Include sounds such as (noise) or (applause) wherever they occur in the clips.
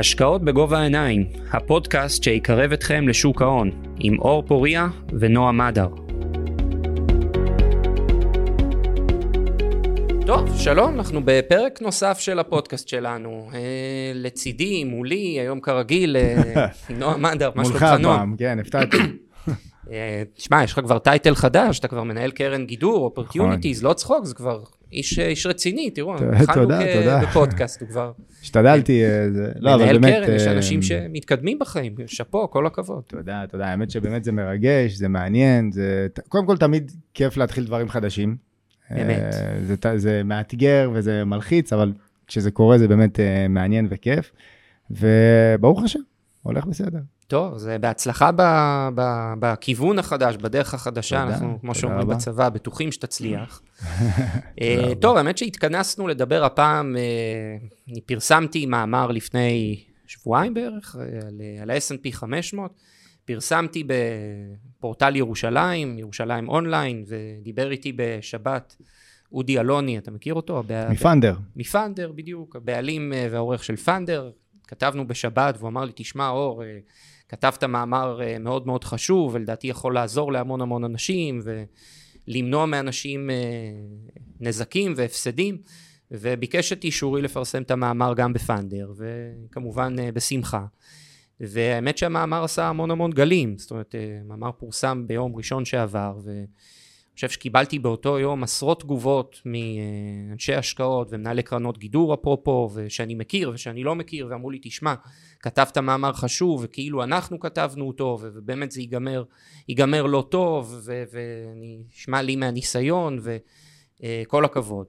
השקעות בגובה העיניים, הפודקאסט שיקרב אתכם לשוק ההון, עם אור פוריה ונועה מדר. טוב, שלום, אנחנו בפרק נוסף של הפודקאסט שלנו. אה, לצידי, מולי, היום כרגיל, אה, (laughs) נועה מדר, מה שלומך נועה? מולך הפעם, כן, הפתעתי. אה, תשמע, יש לך כבר title חדש, אתה כבר מנהל קרן גידור, Opportunities, לא צחוק, זה כבר איש, איש רציני, תראו, התחלנו. בפודקאסט, הוא כבר השתדלתי, אה, זה- לא, אבל מנהל באמת... קרן, יש אה, אנשים שמתקדמים בחיים, שאפו, כל הכבוד. תודה, תודה, האמת שבאמת זה מרגש, זה מעניין, זה... קודם כל תמיד כיף להתחיל דברים חדשים. אמת. אה, זה, מאתגר וזה מלחיץ, אבל כשזה קורה זה באמת מעניין וכיף. וברוך השם, הולך בסדר. טוב, זה בהצלחה ב, ב, בכיוון החדש, בדרך החדשה, תודה, אנחנו, כמו שאומרים. בצבא, בטוחים שתצליח. (laughs) אה. טוב, האמת שהתכנסנו לדבר הפעם, אה, אני פרסמתי מאמר לפני שבועיים בערך, אה, על, על ה-S&P 500, פרסמתי בפורטל ירושלים, ירושלים אונליין, ודיבר איתי בשבת אודי אלוני, אתה מכיר אותו? מפנדר. מפנדר בדיוק, הבעלים והעורך של פנדר, כתבנו בשבת והוא אמר לי, תשמע אור, כתבת מאמר אה, מאוד מאוד חשוב ולדעתי יכול לעזור להמון המון אנשים ולמנוע מאנשים אה, נזקים והפסדים וביקש את אישורי לפרסם את המאמר גם בפנדר וכמובן אה, בשמחה. והאמת שהמאמר עשה המון המון גלים, זאת אומרת, אה, מאמר פורסם ביום ראשון שעבר, ואני חושב שקיבלתי באותו יום עשרות תגובות מאנשי השקעות ומנהלי קרנות גידור אפרופו, ושאני מכיר ושאני לא מכיר, ואמרו לי, תשמע, כתבת מאמר חשוב, וכאילו אנחנו כתבנו אותו, ובאמת זה ייגמר, ייגמר לא טוב, ו- ואני אשמע לי מהניסיון, וכל הכבוד.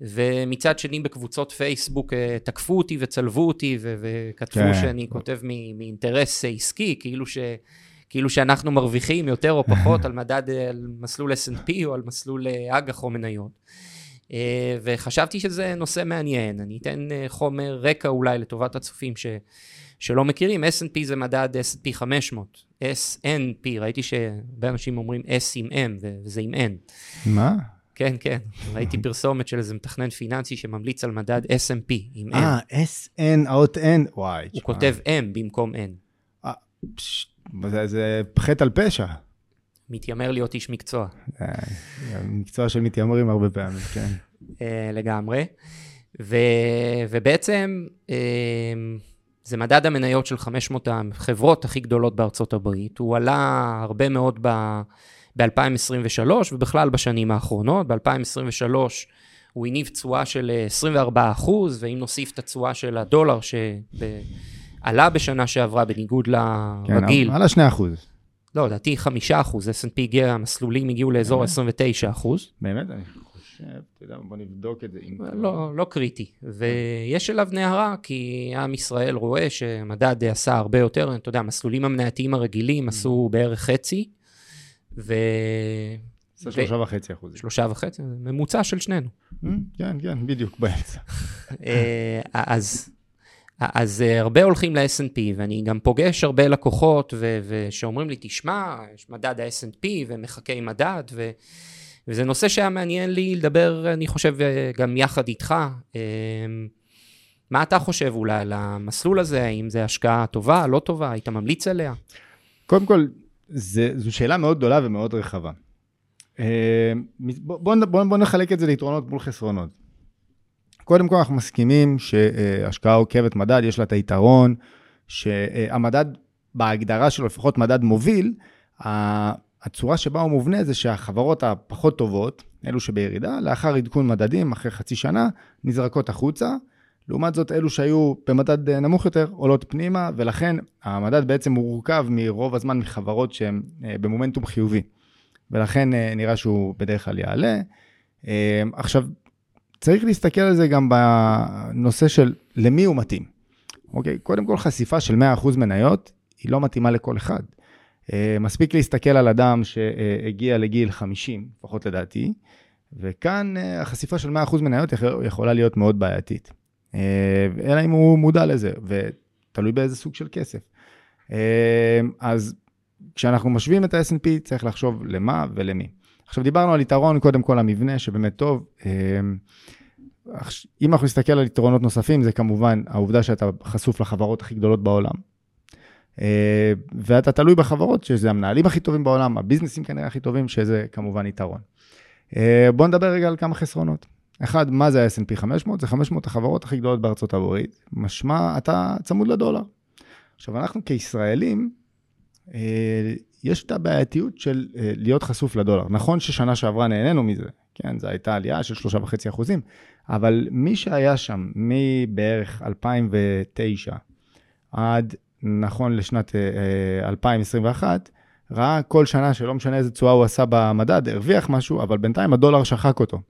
ומצד שני בקבוצות פייסבוק אה, תקפו אותי וצלבו אותי וכתבו כן. שאני כותב מאינטרס עסקי, כאילו, ש- כאילו שאנחנו מרוויחים יותר או פחות (laughs) על מדד, על מסלול S&P או על מסלול אה, אג"ח או מניות. אה, וחשבתי שזה נושא מעניין, אני אתן אה, חומר רקע אולי לטובת הצופים ש- שלא מכירים, S&P זה מדד S&P 500, S&P, ראיתי שהרבה אנשים אומרים S עם M וזה עם N. מה? כן, כן, ראיתי פרסומת של איזה מתכנן פיננסי שממליץ על מדד S&P עם N. אה, SN, האות N, וואי. הוא. כותב M במקום N. זה- זה חטא על פשע. מתיימר להיות איש מקצוע, אה, מקצוע של מתיימרים הרבה פעמים, כן. אה, לגמרי. ו, ובעצם אה, זה מדד המניות של 500 החברות הכי גדולות בארצות הברית. הוא עלה הרבה מאוד ב... ב-2023 ובכלל בשנים האחרונות. ב-2023 הוא הניב תשואה של אה, 24 אחוז, ואם נוסיף את התשואה של הדולר שעלה בשנה שעברה בניגוד כן, לרגיל, על השני אחוז. לא, לדעתי 5 אחוז, S&P הגיע, המסלולים הגיעו לאזור 29 אחוז. באמת, אני חושב, אתה יודע, בוא נבדוק את זה. לא, לא קריטי. ויש אליו נהרה, כי עם ישראל רואה שמדד עשה הרבה יותר, אתה יודע, המסלולים המנייתיים הרגילים עשו בערך חצי, ו... עשה שלושה וחצי אחוז. שלושה וחצי, זה ממוצע של שנינו. כן, כן, בדיוק, באמצע. אה, אז, אז אה, הרבה הולכים ל-S&P, ואני גם פוגש הרבה לקוחות ו- ושאומרים לי, תשמע, יש מדד ה-S&P ומחכה עם מדד, ו- וזה נושא שהיה מעניין לי לדבר, אני חושב, אה, גם יחד איתך. אה, מה אתה חושב אולי על המסלול הזה? האם זו השקעה טובה, לא טובה? היית ממליץ עליה? קודם כל, זה, זו שאלה מאוד גדולה ומאוד רחבה. אה, בוא, בוא, בוא, בוא נחלק את זה ליתרונות מול חסרונות. קודם כל, אנחנו מסכימים שהשקעה עוקבת מדד, יש לה את היתרון שהמדד, בהגדרה שלו, לפחות מדד מוביל, הצורה שבה הוא מובנה זה שהחברות הפחות טובות, אלו שבירידה, לאחר עדכון מדדים, אחרי חצי שנה, נזרקות החוצה. לעומת זאת, אלו שהיו במדד נמוך יותר עולות פנימה, ולכן המדד בעצם מורכב מרוב הזמן מחברות שהן אה, במומנטום חיובי. ולכן אה, נראה שהוא בדרך כלל יעלה. אה, עכשיו, צריך להסתכל על זה גם בנושא של למי הוא מתאים. אוקיי? קודם כל, חשיפה של 100% מניות היא לא מתאימה לכל אחד. אה, מספיק להסתכל על אדם שהגיע לגיל 50, לפחות לדעתי, וכאן אה, החשיפה של 100% מניות יכול- יכולה להיות מאוד בעייתית. אה, אלא אם הוא מודע לזה, ותלוי באיזה סוג של כסף. אז כשאנחנו משווים את ה-S&P, צריך לחשוב למה ולמי. עכשיו, דיברנו על יתרון, קודם כל המבנה, שבאמת טוב. אה, אם אנחנו נסתכל על יתרונות נוספים, זה כמובן העובדה שאתה חשוף לחברות הכי גדולות בעולם. אה, ואתה תלוי בחברות, שזה המנהלים הכי טובים בעולם, הביזנסים כנראה הכי טובים, שזה כמובן יתרון. אה, בואו נדבר רגע על כמה חסרונות. אחד, מה זה ה-S&P 500? זה 500 החברות הכי גדולות בארצות הברית. משמע, אתה צמוד לדולר. עכשיו, אנחנו כישראלים, יש את הבעייתיות של להיות חשוף לדולר. נכון ששנה שעברה נהנינו מזה, כן, זו הייתה עלייה של 3.5 אחוזים, אבל מי שהיה שם מבערך 2009 עד נכון לשנת 2021, אה, ראה כל שנה שלא משנה איזה תשואה הוא עשה במדד, הרוויח משהו, אבל בינתיים הדולר שחק אותו.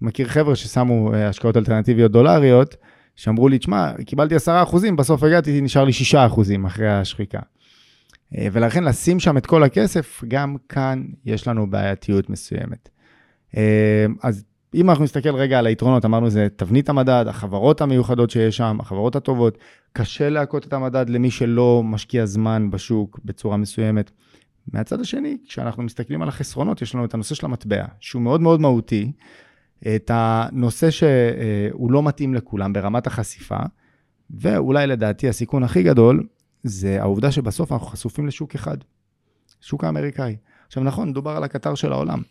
מכיר חבר'ה ששמו אה, השקעות אלטרנטיביות דולריות, שאמרו לי, תשמע, קיבלתי 10 אחוזים, בסוף הגעתי, נשאר לי 6 אחוזים אחרי השחיקה. אה, ולכן לשים שם את כל הכסף, גם כאן יש לנו בעייתיות מסוימת. אז אם אנחנו נסתכל רגע על היתרונות, אמרנו זה תבנית המדד, החברות המיוחדות שיש שם, החברות הטובות, קשה להכות את המדד למי שלא משקיע זמן בשוק בצורה מסוימת. מהצד השני, כשאנחנו מסתכלים על החסרונות, יש לנו את הנושא של המטבע, שהוא מאוד מאוד מהותי, את הנושא שהוא לא מתאים לכולם ברמת החשיפה, ואולי לדעתי הסיכון הכי גדול, זה העובדה שבסוף אנחנו חשופים לשוק אחד, שוק האמריקאי. עכשיו נכון, דובר על הקטר של העולם,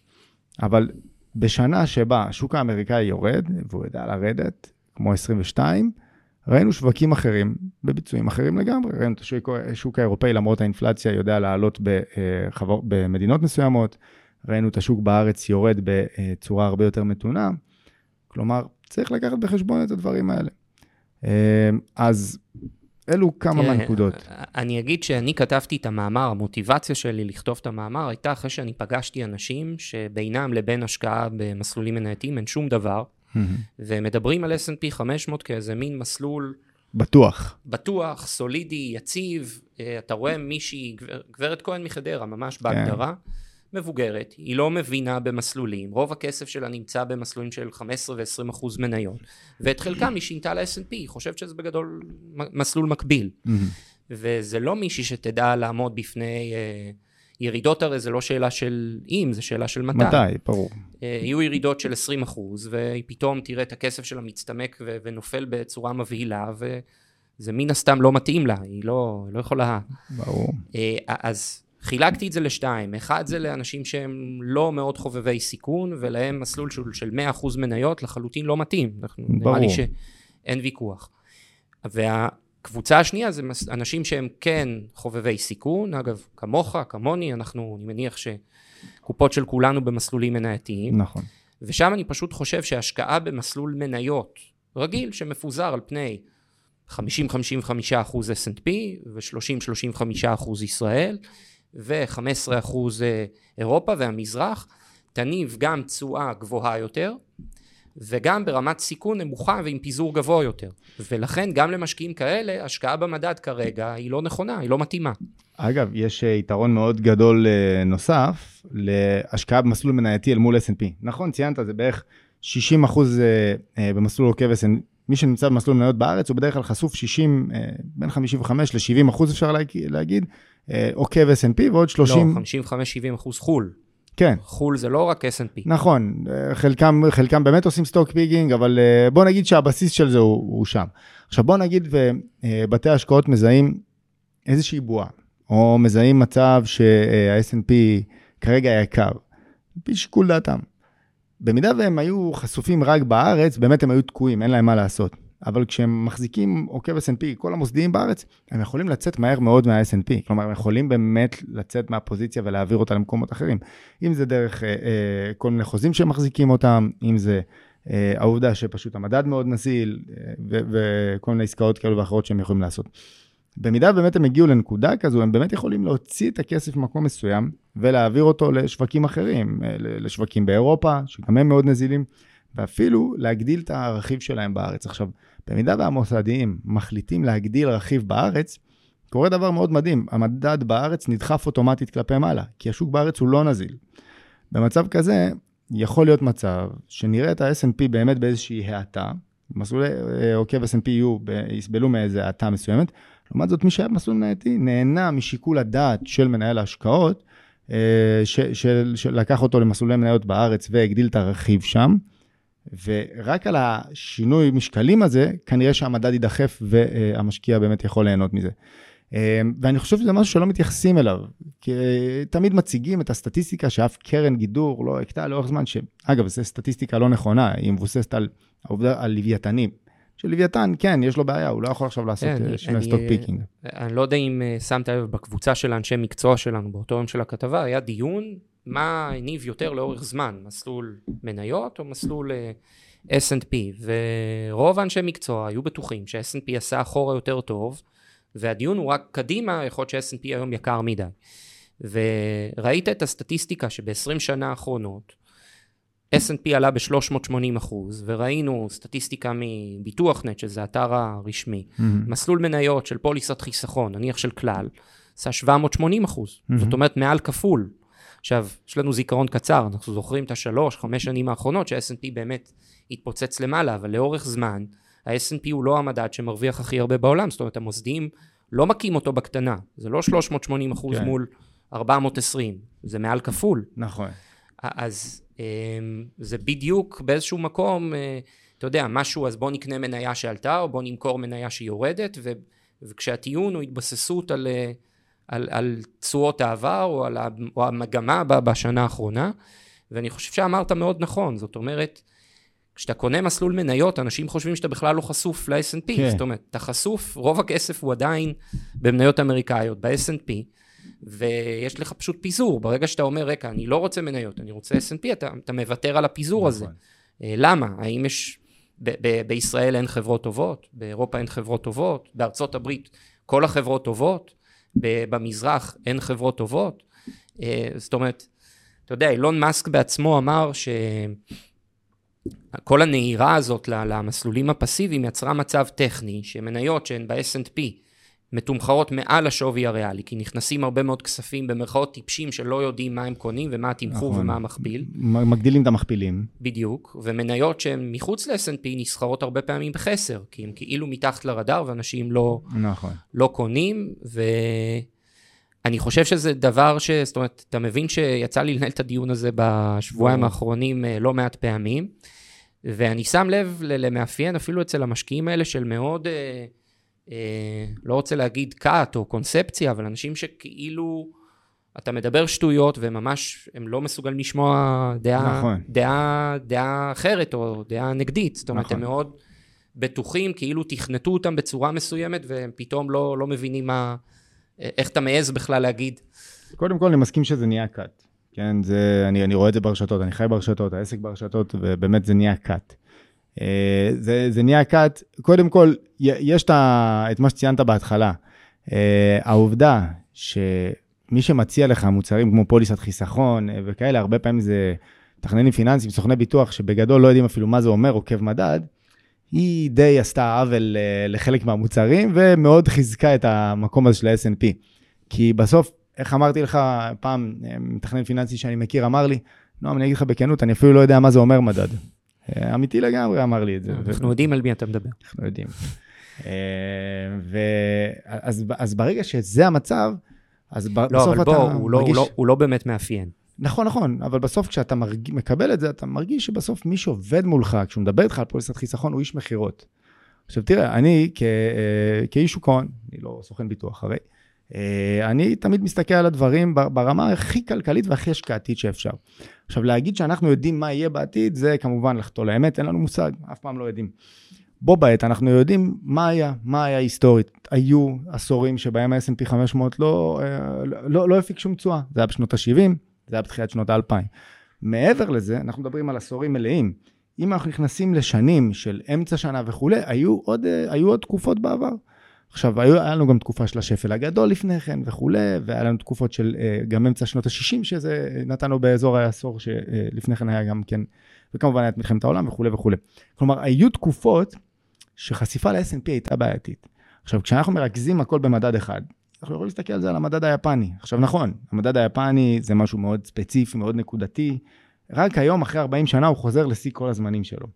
אבל בשנה שבה השוק האמריקאי יורד, והוא יודע לרדת, כמו 22, ראינו שווקים אחרים בביצועים אחרים לגמרי. ראינו את השוק, השוק האירופאי, למרות האינפלציה, יודע לעלות בחבר, במדינות מסוימות. ראינו את השוק בארץ יורד בצורה הרבה יותר מתונה. כלומר, צריך לקחת בחשבון את הדברים האלה. אז אלו כמה כן, מהנקודות. אני אגיד שאני כתבתי את המאמר, המוטיבציה שלי לכתוב את המאמר הייתה אחרי שאני פגשתי אנשים שבינם לבין השקעה במסלולים מנייתיים אין שום דבר, ומדברים על S&P 500 כאיזה מין מסלול... בטוח. בטוח, סולידי, יציב. אה, אתה רואה מישהי, גברת כהן מחדרה, ממש בהגדרה. כן. מבוגרת, היא לא מבינה במסלולים, רוב הכסף שלה נמצא במסלולים של 15 ו-20 אחוז מניות, ואת חלקם היא שינתה ל-S&P, היא חושבת שזה בגדול מסלול מקביל. וזה לא מישהי שתדע לעמוד בפני... uh, ירידות הרי זה לא שאלה של אם, זה שאלה של מתי. מתי, ברור. Uh, יהיו ירידות של 20 אחוז, והיא פתאום תראה את הכסף שלה מצטמק ו- ונופל בצורה מבהילה, וזה מן הסתם לא מתאים לה, היא לא, לא יכולה... ברור. Uh, אז חילקתי את זה לשתיים, אחד זה לאנשים שהם לא מאוד חובבי סיכון ולהם מסלול של, של 100% מניות לחלוטין לא מתאים, אנחנו, נראה לי שאין ויכוח. והקבוצה השנייה זה אנשים שהם כן חובבי סיכון, אגב כמוך, כמוני, אנחנו, אני מניח שקופות של כולנו במסלולים מנייתיים. נכון. ושם אני פשוט חושב שהשקעה במסלול מניות רגיל שמפוזר על פני 50-55% S&P ו-30-35% ישראל, ו-15% אה, אירופה והמזרח, תניב גם תשואה גבוהה יותר, וגם ברמת סיכון נמוכה ועם פיזור גבוה יותר. ולכן גם למשקיעים כאלה, השקעה במדד כרגע היא לא נכונה, היא לא מתאימה. אגב, יש אה, יתרון מאוד גדול אה, נוסף להשקעה במסלול מנייתי אל מול S&P. נכון, ציינת, זה בערך 60 אחוז במסלול עוקב S&P. מי שנמצא במסלול מניות בארץ הוא בדרך כלל חשוף 60, בין 55 ל-70 אחוז אפשר להגיד, אה, עוקב S&P ועוד 30... לא, 55-70 אחוז חו"ל. כן. חו"ל זה לא רק S&P. נכון, אה, חלקם, חלקם באמת עושים סטוק פיגינג, אבל אה, בוא נגיד שהבסיס של זה הוא, הוא שם. עכשיו בוא נגיד ובתי השקעות מזהים איזושהי בועה, או מזהים מצב שה-S&P כרגע יקר, על פי שיקול דעתם. במידה והם היו חשופים רק בארץ, באמת הם היו תקועים, אין להם מה לעשות. אבל כשהם מחזיקים עוקב S&P, כל המוסדיים בארץ, הם יכולים לצאת מהר מאוד מה-S&P. כלומר, הם יכולים באמת לצאת מהפוזיציה ולהעביר אותה למקומות אחרים. אם זה דרך אה, אה, כל מיני חוזים שהם מחזיקים אותם, אם זה אה, העובדה שפשוט המדד מאוד נזיל, אה, וכל מיני עסקאות כאלו ואחרות שהם יכולים לעשות. במידה באמת הם הגיעו לנקודה כזו, הם באמת יכולים להוציא את הכסף ממקום מסוים ולהעביר אותו לשווקים אחרים, אה, לשווקים באירופה, שגם הם מאוד נזילים. ואפילו להגדיל את הרכיב שלהם בארץ. עכשיו, במידה והמוסדיים מחליטים להגדיל רכיב בארץ, קורה דבר מאוד מדהים, המדד בארץ נדחף אוטומטית כלפי מעלה, כי השוק בארץ הוא לא נזיל. במצב כזה, יכול להיות מצב שנראה את ה-S&P באמת באיזושהי האטה, מסלולי אה, עוקב S&P יהיו, יסבלו מאיזו האטה מסוימת, לעומת זאת מי שהיה במסלול מנייתי נהנה משיקול הדעת של מנהל ההשקעות, אה, שלקח אותו למסלולי מניות בארץ והגדיל את הרכיב שם, ורק על השינוי משקלים הזה, כנראה שהמדד יידחף והמשקיע באמת יכול ליהנות מזה. ואני חושב שזה משהו שלא מתייחסים אליו, כי תמיד מציגים את הסטטיסטיקה שאף קרן גידור לא הקטה לאורך זמן, שאגב, זו סטטיסטיקה לא נכונה, היא מבוססת על העובדה, על לוויתנים. שלוויתן, כן, יש לו בעיה, הוא לא יכול עכשיו לעשות שינוי stock picking. אני לא יודע אם שמת לב, בקבוצה של אנשי מקצוע שלנו, באותו יום של הכתבה, היה דיון מה הניב יותר לאורך זמן, מסלול מניות או מסלול אה, S&P, ורוב האנשי מקצוע היו בטוחים ש-S&P עשה אחורה יותר טוב, והדיון הוא רק קדימה, יכול להיות ש-S&P היום יקר מדי. וראית את הסטטיסטיקה שב-20 שנה האחרונות, S&P עלה ב-380 אחוז, וראינו סטטיסטיקה מביטוח נט, שזה האתר הרשמי, mm-hmm. מסלול מניות של פוליסת חיסכון, נניח של כלל, עשה 780 אחוז, mm-hmm. זאת אומרת מעל כפול. עכשיו, יש לנו זיכרון קצר, אנחנו זוכרים את השלוש, חמש שנים האחרונות, שה-S&P באמת התפוצץ למעלה, אבל לאורך זמן, ה-S&P הוא לא המדד שמרוויח הכי הרבה בעולם, זאת אומרת, המוסדיים לא מכים אותו בקטנה, זה לא 380 אחוז כן. מול 420, זה מעל כפול. נכון. אז אמ, זה בדיוק באיזשהו מקום, אה, אתה יודע, משהו, אז בוא נקנה מניה שעלתה, או בוא נמכור מניה שיורדת, ו, וכשהטיעון הוא התבססות על, אה, על, על תשואות העבר, או, על או המגמה בשנה האחרונה, ואני חושב שאמרת מאוד נכון, זאת אומרת, כשאתה קונה מסלול מניות, אנשים חושבים שאתה בכלל לא חשוף ל-S&P, כן. זאת אומרת, אתה חשוף, רוב הכסף הוא עדיין במניות אמריקאיות, ב-S&P, ויש לך פשוט פיזור. ברגע שאתה אומר, רגע, אני לא רוצה מניות, אני רוצה S&P, אתה, אתה מוותר על הפיזור נכון. הזה. אה, למה? האם יש... ב- ב- בישראל אין חברות טובות, באירופה אין חברות טובות, בארצות הברית כל החברות טובות, במזרח אין חברות טובות. אה, זאת אומרת, אתה יודע, אילון מאסק בעצמו אמר שכל הנהירה הזאת למסלולים הפסיביים יצרה מצב טכני, שמניות שהן ב-S&P מתומחרות מעל השווי הריאלי, כי נכנסים הרבה מאוד כספים במרכאות טיפשים שלא יודעים מה הם קונים ומה התמחור נכון. ומה המכפיל. מגדילים את המכפילים. בדיוק, ומניות שהן מחוץ ל-S&P נסחרות הרבה פעמים בחסר, כי הן כאילו מתחת לרדאר ואנשים לא, נכון. לא קונים, ואני חושב שזה דבר ש... זאת אומרת, אתה מבין שיצא לי לנהל את הדיון הזה בשבועיים האחרונים אה, לא מעט פעמים, ואני שם לב למאפיין אפילו אצל המשקיעים האלה של מאוד... אה, לא רוצה להגיד כת או קונספציה, אבל אנשים שכאילו, אתה מדבר שטויות וממש הם לא מסוגלים לשמוע דעה, נכון. דעה, דעה אחרת או דעה נגדית. זאת אומרת, נכון. הם מאוד בטוחים, כאילו תכנתו אותם בצורה מסוימת והם פתאום לא, לא מבינים מה, איך אתה מעז בכלל להגיד. קודם כל, אני מסכים שזה נהיה כת. כן, זה, אני, אני רואה את זה ברשתות, אני חי ברשתות, העסק ברשתות, ובאמת זה נהיה כת. אה, זה, זה נהיה קאט, קודם כל, יש את מה שציינת בהתחלה. אה, העובדה שמי שמציע לך מוצרים כמו פוליסת חיסכון אה, וכאלה, הרבה פעמים זה מתכננים פיננסיים, סוכני ביטוח, שבגדול לא יודעים אפילו מה זה אומר עוקב מדד, היא די עשתה עוול לחלק מהמוצרים, ומאוד חיזקה את המקום הזה של ה-S&P. כי בסוף, איך אמרתי לך, פעם מתכנן פיננסי שאני מכיר אמר לי, נועם, אני אגיד לך בכנות, אני אפילו לא יודע מה זה אומר מדד. אה, אמיתי לגמרי אמר לי את זה. אנחנו יודעים על מי אתה מדבר. אנחנו יודעים. אה, אז ברגע שזה המצב, אז בסוף אתה מרגיש... לא, אבל בוא, לא- לא- הוא לא באמת מאפיין. נכון, נכון, אבל בסוף כשאתה מרג... מקבל את זה, אתה מרגיש שבסוף מי שעובד מולך, כשהוא מדבר איתך על פוליסת חיסכון, הוא איש מכירות. עכשיו תראה, אני כ... אה, כאיש שוק ההון, אני לא סוכן ביטוח הרי, אני תמיד מסתכל על הדברים ברמה הכי כלכלית והכי השקעתית שאפשר. עכשיו, להגיד שאנחנו יודעים מה יהיה בעתיד, זה כמובן לחטוא לאמת, אין לנו מושג, אף פעם לא יודעים. בו בעת אנחנו יודעים מה היה, מה היה היסטורית. היו עשורים שבהם ה-S&P 500 לא, אה, לא, לא הפיק שום תשואה, זה היה בשנות ה-70, זה היה בתחילת שנות ה-2000. מעבר לזה, אנחנו מדברים על עשורים מלאים. אם אנחנו נכנסים לשנים של אמצע שנה וכולי, היו עוד, אה, היו עוד תקופות בעבר. עכשיו, היה לנו גם תקופה של השפל הגדול לפני כן וכולי, והיה לנו תקופות של אה, גם אמצע שנות ה-60, שזה נתנו באזור העשור שלפני כן היה גם כן, וכמובן היה את מלחמת העולם וכולי וכולי. כלומר, היו תקופות שחשיפה ל-S&P הייתה בעייתית. עכשיו, כשאנחנו מרכזים הכל במדד אחד, אנחנו יכולים להסתכל על זה על המדד היפני. עכשיו, נכון, המדד היפני זה משהו מאוד ספציפי, מאוד נקודתי. רק היום, אחרי 40 שנה, הוא חוזר לשיא כל הזמנים שלו.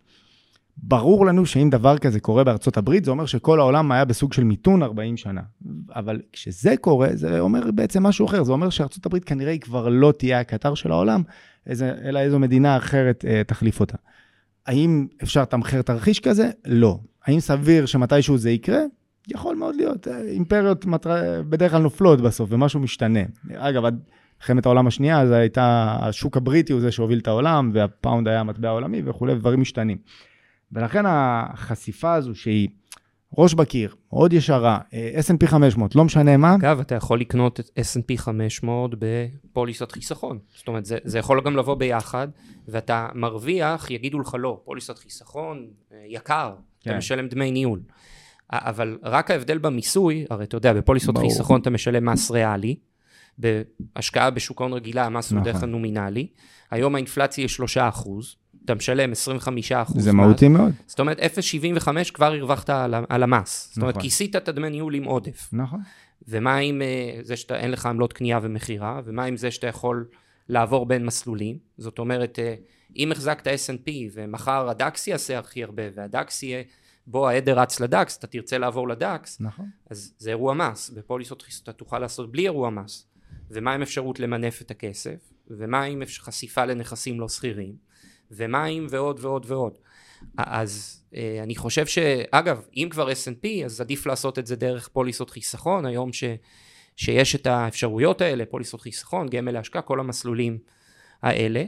ברור לנו שאם דבר כזה קורה בארצות הברית, זה אומר שכל העולם היה בסוג של מיתון 40 שנה. אבל כשזה קורה, זה אומר בעצם משהו אחר. זה אומר שארצות הברית כנראה היא כבר לא תהיה הקטר של העולם, איזה, אלא איזו מדינה אחרת אה, תחליף אותה. האם אפשר לתמחר תרחיש כזה? לא. האם סביר שמתישהו זה יקרה? יכול מאוד להיות. אימפריות מטר... בדרך כלל נופלות בסוף, ומשהו משתנה. אגב, עד מלחמת העולם השנייה, זה הייתה, השוק הבריטי הוא זה שהוביל את העולם, והפאונד היה המטבע העולמי וכולי, ודברים משתנים. ולכן החשיפה הזו שהיא ראש בקיר, מאוד ישרה, אה, S&P 500, לא משנה מה. אגב, אתה יכול לקנות את S&P 500 בפוליסת חיסכון. זאת אומרת, זה, זה יכול גם לבוא ביחד, ואתה מרוויח, יגידו לך לא, פוליסת חיסכון אה, יקר, כן. אתה משלם דמי ניהול. אבל רק ההבדל במיסוי, הרי אתה יודע, בפוליסות ברור. חיסכון אתה משלם מס ריאלי, בהשקעה בשוק ההון רגילה המס נכון. הוא דרך כלל נומינלי, היום האינפלציה היא 3 אחוז, אתה משלם 25 אחוז. זה מהותי מאוד. זאת אומרת, 0.75 כבר הרווחת על, על המס. זאת אומרת, נכון. כיסית את הדמי ניהול עם עודף. נכון. ומה עם אה, זה שאין לך עמלות קנייה ומכירה, ומה עם זה שאתה יכול לעבור בין מסלולים? זאת אומרת, אה, אם החזקת S&P ומחר הדקס יעשה הכי הרבה, והדקס יהיה, בוא העדר רץ לדקס, אתה תרצה לעבור לדקס, נכון. אז זה אירוע מס. בפוליסות אתה תוכל לעשות בלי אירוע מס. ומה עם אפשרות למנף את הכסף? ומה עם חשיפה לנכסים לא שכירים? ומים ועוד ועוד ועוד. אז אה, אני חושב שאגב, אם כבר S&P, אז עדיף לעשות את זה דרך פוליסות חיסכון, היום ש, שיש את האפשרויות האלה, פוליסות חיסכון, גמל להשקעה, כל המסלולים האלה.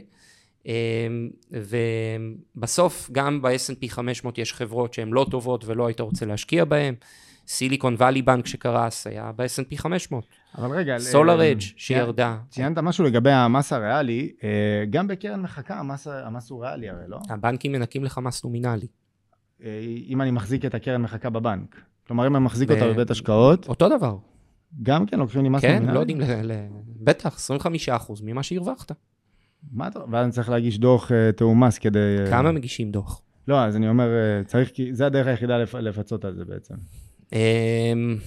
אה, ובסוף גם ב-S&P 500 יש חברות שהן לא טובות ולא היית רוצה להשקיע בהן. סיליקון וואלי בנק שקרס היה ב-S&P 500. אבל רגע, סולר אג' שירדה. ציינת משהו לגבי המס הריאלי, אה, גם בקרן מחקה המס, המס הוא ריאלי הרי, לא? הבנקים מנקים לך מס נומינלי. אה, אם אני מחזיק את הקרן מחקה בבנק. כלומר, אם אני מחזיק אותה בבית השקעות... אותו דבר. גם כן, לוקחים לי מס כן, נומינלי? כן, לא יודעים, בטח, 25% ממה שהרווחת. מה אתה... ואז אני צריך להגיש דוח אה, תיאום מס כדי... כמה מגישים דוח? לא, אז אני אומר, צריך, זה הדרך היחידה לפצות על זה בעצם. אמ,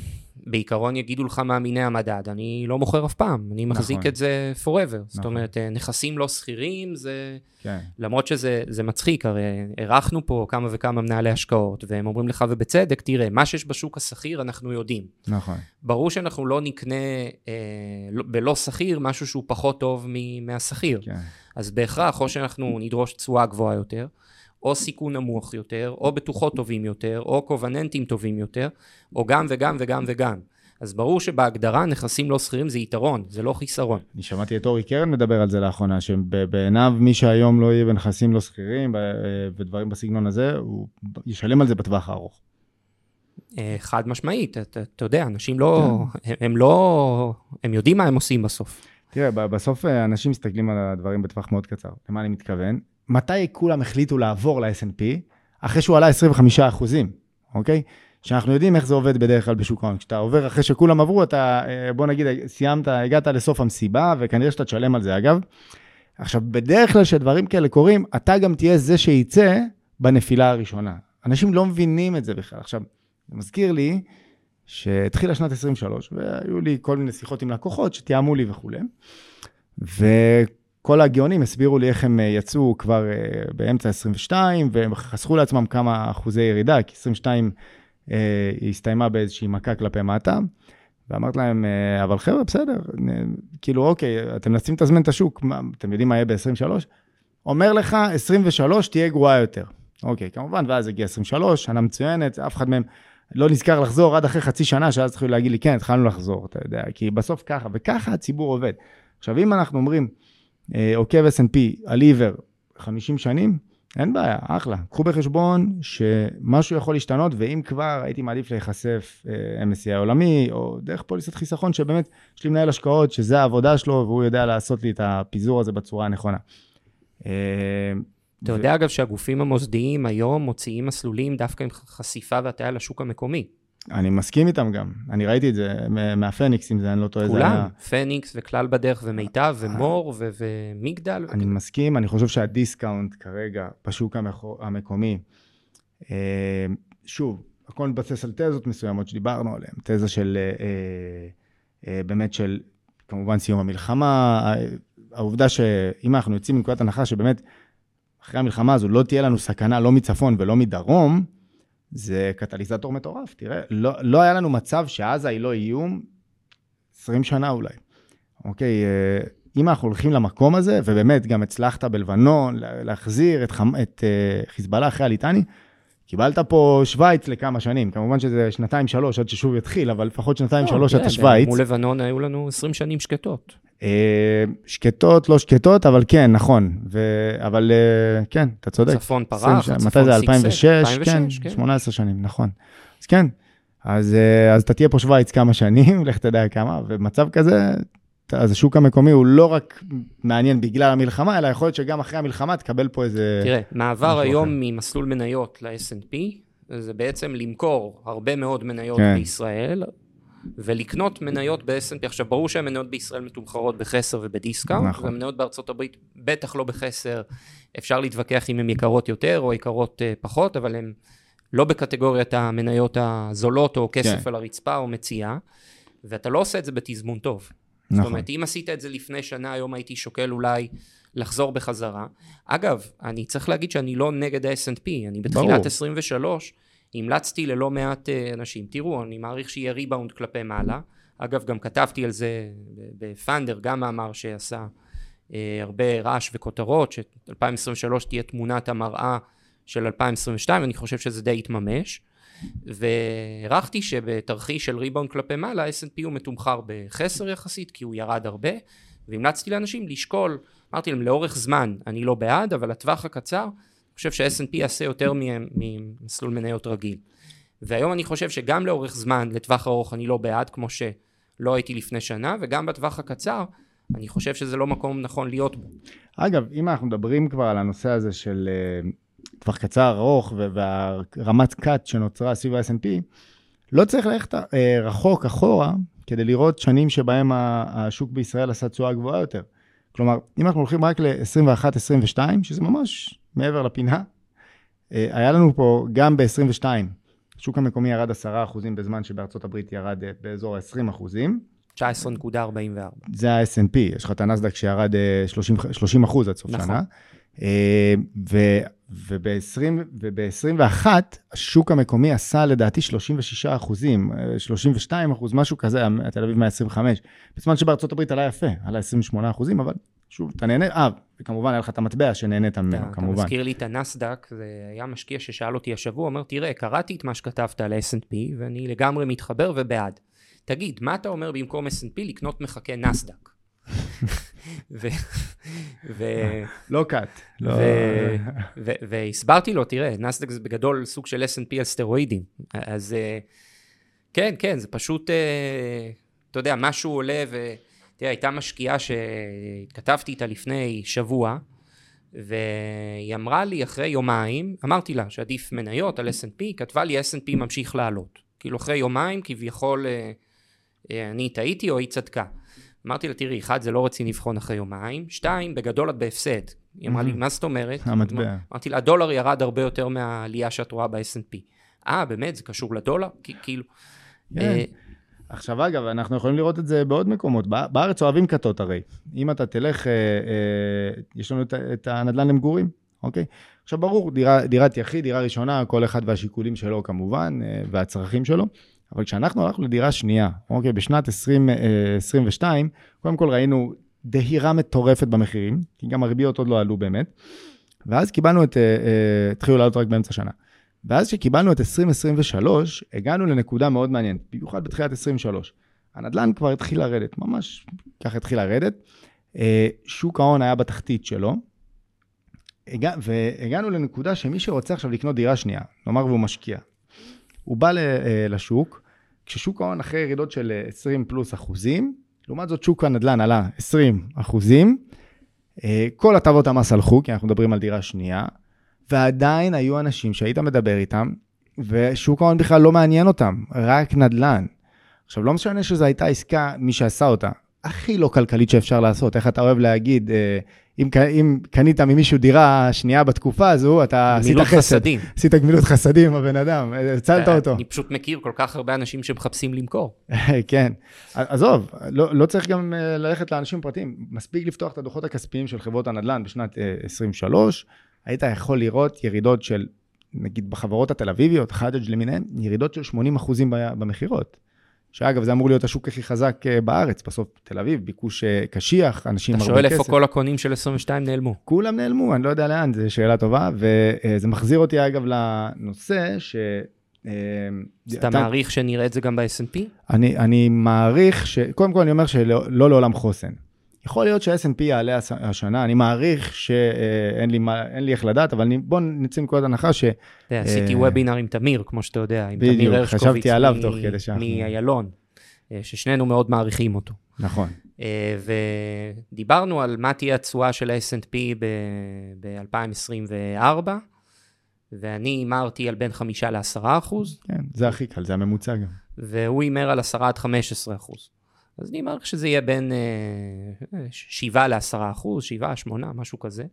בעיקרון יגידו לך מאמיני המדד, אני לא מוכר אף פעם, אני מחזיק נכון. את זה forever. נכון. זאת אומרת, אה, נכסים לא שכירים זה... כן. למרות שזה מצחיק, הרי אירחנו פה כמה וכמה מנהלי השקעות, והם אומרים לך ובצדק, תראה, מה שיש בשוק השכיר אנחנו יודעים. נכון. ברור שאנחנו לא נקנה אה, לא, בלא שכיר משהו שהוא פחות טוב מהשכיר. כן. אז בהכרח, או שאנחנו נדרוש תשואה גבוהה יותר, או סיכון נמוך יותר, או בטוחות טובים יותר, או קובננטים טובים יותר, או גם וגם וגם וגם. אז ברור שבהגדרה נכסים לא שכירים זה יתרון, זה לא חיסרון. אני שמעתי את אורי קרן מדבר על זה לאחרונה, שבעיניו מי שהיום לא יהיה בנכסים לא שכירים ודברים בסגנון הזה, הוא ישלם על זה בטווח הארוך. אה, חד משמעית, אתה, אתה יודע, אנשים לא, כן. הם, הם לא, הם יודעים מה הם עושים בסוף. תראה, בסוף אה, אנשים מסתכלים על הדברים בטווח מאוד קצר. למה אני מתכוון? מתי כולם החליטו לעבור ל-S&P? אחרי שהוא עלה 25 אחוזים, אוקיי? שאנחנו יודעים איך זה עובד בדרך כלל בשוק ההון. כשאתה עובר אחרי שכולם עברו, אתה, אה, בוא נגיד, סיימת, הגעת לסוף המסיבה, וכנראה שאתה תשלם על זה, אגב. עכשיו, בדרך כלל כשדברים כאלה קורים, אתה גם תהיה זה שייצא בנפילה הראשונה. אנשים לא מבינים את זה בכלל. עכשיו, זה מזכיר לי שהתחילה שנת 23, והיו לי כל מיני שיחות עם לקוחות שתיאמו לי וכולי. כל הגאונים הסבירו לי איך הם אה, יצאו כבר אה, באמצע 22, והם חסכו לעצמם כמה אחוזי ירידה, כי 22 אה, היא הסתיימה באיזושהי מכה כלפי מטה. ואמרתי להם, אבל חבר'ה, בסדר, כאילו, אוקיי, אתם מנסים לתזמן את השוק, מה, אתם יודעים מה יהיה ב-23? אומר לך, 23 תהיה גרועה יותר. אוקיי, כמובן, ואז הגיע 23, שנה מצוינת, אף אחד מהם לא נזכר לחזור עד אחרי חצי שנה, שאז צריכים להגיד לי, כן, התחלנו לחזור, אתה יודע, כי בסוף ככה, וככה הציבור עובד. עכשיו, אם אנחנו אומרים, אה, עוקב S&P על עיוור 50 שנים, אין בעיה, אחלה. קחו בחשבון שמשהו יכול להשתנות, ואם כבר הייתי מעדיף להיחשף אה, MSCI העולמי, או דרך פוליסת חיסכון, שבאמת יש לי מנהל השקעות, שזה העבודה שלו, והוא יודע לעשות לי את הפיזור הזה בצורה הנכונה. אה, אתה יודע, אגב, שהגופים המוסדיים היום מוציאים מסלולים דווקא עם חשיפה והטעיה לשוק המקומי. אני מסכים איתם גם. אני ראיתי את זה מהפניקס, אם זה, אני לא טועה. כולם, היה... פניקס וכלל בדרך ומיטב ומור ו- ומגדל. אני וכ... מסכים, אני חושב שהדיסקאונט כרגע בשוק המקומי, אה, שוב, הכל מתבסס על תזות מסוימות שדיברנו עליהן. תזה של, אה, אה, באמת של, כמובן, סיום המלחמה. העובדה שאם אנחנו יוצאים מנקודת הנחה שבאמת, אחרי המלחמה הזו לא תהיה לנו סכנה לא מצפון ולא מדרום, זה קטליזטור מטורף. תראה, לא, לא היה לנו מצב שעזה היא לא איום 20 שנה אולי. אוקיי, אה, אם אנחנו הולכים למקום הזה, ובאמת גם הצלחת בלבנון להחזיר את, חמ... את uh, חיזבאללה אחרי הליטני, קיבלת פה שווייץ לכמה שנים, כמובן שזה שנתיים-שלוש עד ששוב יתחיל, אבל לפחות שנתיים-שלוש לא, עד שווייץ. מול לבנון היו לנו 20 שנים שקטות. אה, שקטות, לא שקטות, אבל כן, נכון. ו... אבל אה, כן, אתה צודק. צפון פרח, ש... מתי זה? 2006? 2006, כן, כן, 18 שנים, נכון. אז כן, אז, אה, אז אתה תהיה פה שווייץ כמה שנים, (laughs) לך תדע כמה, ומצב כזה, אז השוק המקומי הוא לא רק מעניין בגלל המלחמה, אלא יכול להיות שגם אחרי המלחמה תקבל פה איזה... תראה, מעבר היום אחר. ממסלול מניות ל-S&P, זה בעצם למכור הרבה מאוד מניות כן. בישראל, ולקנות מניות ב-S&P. עכשיו, ברור שהמניות בישראל מתומחרות בחסר ובדיסקאונט, נכון. והמניות בארצות הברית בטח לא בחסר. אפשר להתווכח אם הן יקרות יותר או יקרות uh, פחות, אבל הן לא בקטגוריית המניות הזולות או כסף כן. על הרצפה או מציאה, ואתה לא עושה את זה בתזמון טוב. נכון. זאת אומרת, אם עשית את זה לפני שנה, היום הייתי שוקל אולי לחזור בחזרה. אגב, אני צריך להגיד שאני לא נגד ה-S&P, אני בתחילת ברור. 23, המלצתי ללא מעט אה, אנשים. תראו, אני מעריך שיהיה ריבאונד כלפי מעלה. אגב, גם כתבתי על זה בפאנדר, גם מאמר שעשה אה, הרבה רעש וכותרות, ש-2023 תהיה תמונת המראה של 2022, אני חושב שזה די יתממש. והערכתי שבתרחיש של ריבאונד כלפי מעלה, ה-S&P הוא מתומחר בחסר יחסית, כי הוא ירד הרבה, והמלצתי לאנשים לשקול, אמרתי להם, לאורך זמן אני לא בעד, אבל לטווח הקצר, אני חושב שה-S&P יעשה יותר ממסלול מניות רגיל. והיום אני חושב שגם לאורך זמן, לטווח ארוך אני לא בעד, כמו שלא הייתי לפני שנה, וגם בטווח הקצר, אני חושב שזה לא מקום נכון להיות בו. אגב, אם אנחנו מדברים כבר על הנושא הזה של אה, טווח קצר, ארוך, והרמת קאט שנוצרה סביב ה-S&P, לא צריך ללכת אה, רחוק אחורה כדי לראות שנים שבהם השוק בישראל עשה תשואה גבוהה יותר. כלומר, אם אנחנו הולכים רק ל-21-22, שזה ממש מעבר לפינה, אה, היה לנו פה גם ב-22, השוק המקומי ירד 10% בזמן שבארצות הברית ירד אה, באזור ה-20%. 19.44. זה ה-S&P, יש לך את הנסדק שירד 30, 30 אחוז עד סוף נכון. שנה. וב-21, השוק המקומי עשה לדעתי 36 אחוזים, 32 אחוז, משהו כזה, תל אביב 125. בזמן שבארצות הברית עלה יפה, עלה 28 אחוזים, אבל שוב, אתה נהנה, אה, וכמובן היה לך את המטבע שנהנית ממנו, כמובן. אתה מזכיר לי את הנסדק, זה היה משקיע ששאל אותי השבוע, אומר, תראה, קראתי את מה שכתבת על S&P, ואני לגמרי מתחבר ובעד. תגיד, מה אתה אומר במקום S&P לקנות מחכה נסדק? ו... לא קאט. לא... והסברתי לו, תראה, נסדק זה בגדול סוג של S&P על סטרואידים. אז אה, כן, כן, זה פשוט, אה, אתה יודע, משהו עולה ו... תראה, הייתה משקיעה שהתכתבתי איתה לפני שבוע, והיא אמרה לי אחרי יומיים, אמרתי לה שעדיף מניות על S&P, כתבה לי S&P ממשיך לעלות. כאילו אחרי יומיים כביכול אה, אני טעיתי או היא צדקה. אמרתי לה, תראי, אחד, זה לא רציני לבחון אחרי יומיים, שתיים, בגדול את בהפסד. היא אמרה לי, מה זאת אומרת? המטבע. אמרתי לה, הדולר ירד הרבה יותר מהעלייה שאת רואה ב-S&P. אה, באמת? זה קשור לדולר? כאילו... כן. אה, עכשיו, אגב, אנחנו יכולים לראות את זה בעוד מקומות. בארץ אוהבים כתות הרי. אם אתה תלך, אה, אה, יש לנו את הנדל"ן למגורים, אוקיי? עכשיו, ברור, דירה, דירת יחיד, דירה ראשונה, כל אחד והשיקולים שלו כמובן, והצרכים שלו. אבל כשאנחנו הלכנו לדירה שנייה, אוקיי, בשנת 2022, אה, קודם כל ראינו דהירה מטורפת במחירים, כי גם הריביות עוד לא עלו באמת, ואז קיבלנו את, אה, אה, התחילו לעלות רק באמצע השנה. ואז כשקיבלנו את 2023, הגענו לנקודה מאוד מעניינת, במיוחד בתחילת 23. הנדל"ן כבר התחיל לרדת, ממש ככה התחיל לרדת. שוק ההון היה בתחתית שלו, והגענו לנקודה שמי שרוצה עכשיו לקנות דירה שנייה, נאמר והוא משקיע, הוא בא אה, לשוק, כששוק ההון אחרי ירידות של 20 אה, פלוס אחוזים, לעומת זאת שוק הנדל"ן עלה 20 אחוזים, אה, כל הטבות המס הלכו, כי אנחנו מדברים על דירה שנייה, ועדיין היו אנשים שהיית מדבר איתם, ושוק ההון בכלל לא מעניין אותם, רק נדל"ן. עכשיו, לא משנה שזו הייתה עסקה, מי שעשה אותה, הכי לא כלכלית שאפשר לעשות. איך אתה אוהב להגיד, אם, אם קנית ממישהו דירה שנייה בתקופה הזו, אתה עשית חסד. חסדים. עשית גמילות חסדים הבן אדם, הצלת אותו. אני פשוט מכיר כל כך הרבה אנשים שמחפשים למכור. (laughs) כן. עזוב, לא, לא צריך גם אה, ללכת לאנשים פרטיים. מספיק לפתוח את הדוחות הכספיים של חברות הנדל"ן בשנת 23, אה, היית יכול לראות ירידות של, נגיד בחברות התל אביביות, חאג' למיניהן, ירידות של 80 אחוזים במכירות. שאגב, זה אמור להיות השוק הכי חזק אה, בארץ, בסוף תל אביב, ביקוש אה, קשיח, אנשים אתה הרבה שואל כסף. איפה כל הקונים של 22 נעלמו. כולם נעלמו, אני לא יודע לאן, זו שאלה טובה, וזה מחזיר אותי אגב לנושא ש... אה, אז אתה אתה- מעריך שנראה את זה גם ב-S&P? אני, אני מעריך ש... קודם כל אני אומר שלא לא לעולם חוסן. יכול להיות שה-S&P יעלה הש- השנה, אני מעריך שאין לי, מה- לי איך לדעת, אבל אני, בוא נצא מנקודת הנחה ש... אתה יודע, עשיתי אה, וובינר עם תמיר, כמו שאתה יודע, עם תמיר הרשקוביץ. חשבתי עליו תוך כדי שאנחנו- מאיילון, אה, ששנינו מאוד מעריכים אותו. נכון. אה, ודיברנו על מה תהיה התשואה של ה-S&P ב-2024, ואני הימרתי על בין 5 ל-10 אחוז, כן, זה הכי קל, זה הממוצע גם. והוא הימר על 10 עד 15 אחוז. אז אני מעריך שזה יהיה בין 7 ל-10 אחוז, 7, 8, משהו כזה.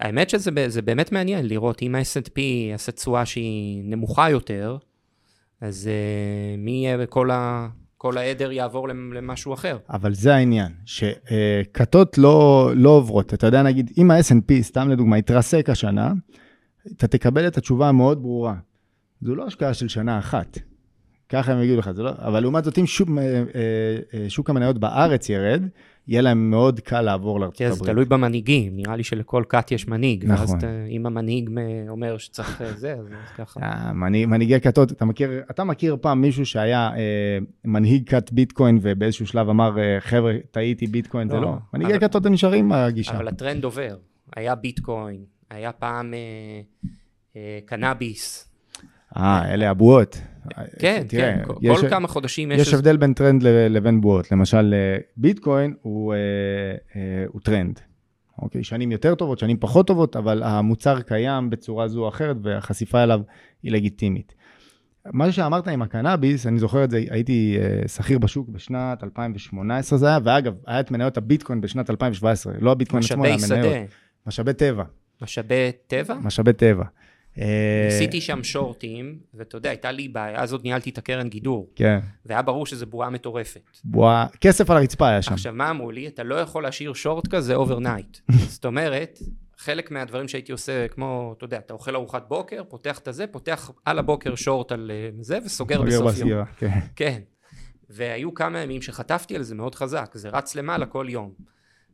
והאמת שזה באמת מעניין לראות אם ה-S&P יעשה תשואה שהיא נמוכה יותר, אז אה, מי יהיה בכל ה... כל העדר יעבור למ- למשהו אחר. אבל זה העניין, שכתות לא, לא עוברות. אתה יודע, נגיד, אם ה-S&P, סתם לדוגמה, יתרסק השנה, אתה תקבל את התשובה המאוד ברורה. זו לא השקעה של שנה אחת. ככה הם יגידו לך, זה לא... אבל לעומת זאת, אם שוק, אה, אה, אה, שוק המניות בארץ ירד, יהיה להם מאוד קל לעבור לארצות כן, זה הברית. תלוי במנהיגים, נראה לי שלכל כת יש מנהיג. ואז נכון. אתה, אם המנהיג אומר שצריך זה, אז ככה. מנהיג- מנהיגי כתות, אתה מכיר, אתה מכיר פעם מישהו שהיה מנהיג כת ביטקוין ובאיזשהו שלב אמר, חבר'ה, טעיתי ביטקוין, זה לא, לא. מנהיגי כתות הם נשארים בגישה. אבל הטרנד עובר. היה ביטקוין, היה פעם קנאביס. אה, אלה הבועות. כן, תראה, כן, יש- כל כמה חודשים יש... יש הבדל בין טרנד לבין בועות. למשל, אה, ביטקוין הוא, אה, אה, הוא טרנד. אוקיי, שנים יותר טובות, שנים פחות טובות, אבל המוצר קיים בצורה זו או אחרת, והחשיפה אליו היא לגיטימית. מה שאמרת עם הקנאביס, אני זוכר את זה, הייתי אה, שכיר בשוק בשנת 2018 זה היה, ואגב, היה את מניות הביטקוין בשנת 2017, לא הביטקוין עצמו, משאבי היה מניות. שדה, משאבי טבע, משאבי טבע. משאבי טבע. אה, ניסיתי שם שורטים, ואתה יודע, הייתה לי בעיה, אז עוד ניהלתי את הקרן גידור, כן, והיה ברור שזו בועה מטורפת. בועה, כסף על הרצפה היה שם. עכשיו, מה אמרו לי? אתה לא יכול להשאיר שורט כזה overnight. (laughs) זאת אומרת, חלק מהדברים שהייתי עושה, כמו, אתה יודע, אתה אוכל ארוחת בוקר, פותח את הזה, פותח על הבוקר שורט על אה, זה, וסוגר סוגר בסוף יום. כן. כן. והיו כמה ימים שחטפתי על זה מאוד חזק, זה רץ למעלה כל יום.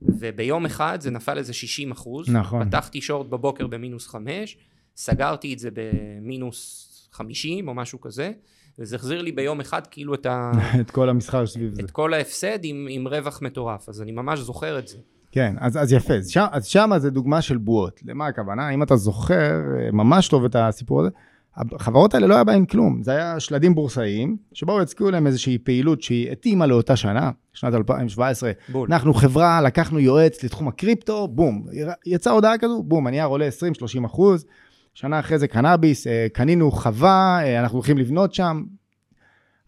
וביום אחד זה נפל איזה 60 אחוז. נכון. פתחתי שורט בבוקר במינוס 5, סגרתי את זה במינוס 50 או משהו כזה, וזה החזיר לי ביום אחד כאילו את, ה... (laughs) את כל המסחר סביב זה. את כל ההפסד עם, עם רווח מטורף, אז אני ממש זוכר את זה. כן, אז, אז יפה, אז שם, אז שמה זה דוגמה של בועות. למה הכוונה? אם אתה זוכר אה, ממש טוב את הסיפור הזה, החברות האלה לא היה בהן כלום, זה היה שלדים בורסאיים, שבאו והצקיעו להם איזושהי פעילות שהיא התאימה לאותה שנה, שנת 2017. בול. אנחנו חברה, לקחנו יועץ לתחום הקריפטו, בום, יצאה הודעה כזו, בום, הנייר עולה 20-30 אחוז, שנה אחרי זה קנאביס, אה, קנינו חווה, אה, אנחנו הולכים לבנות שם.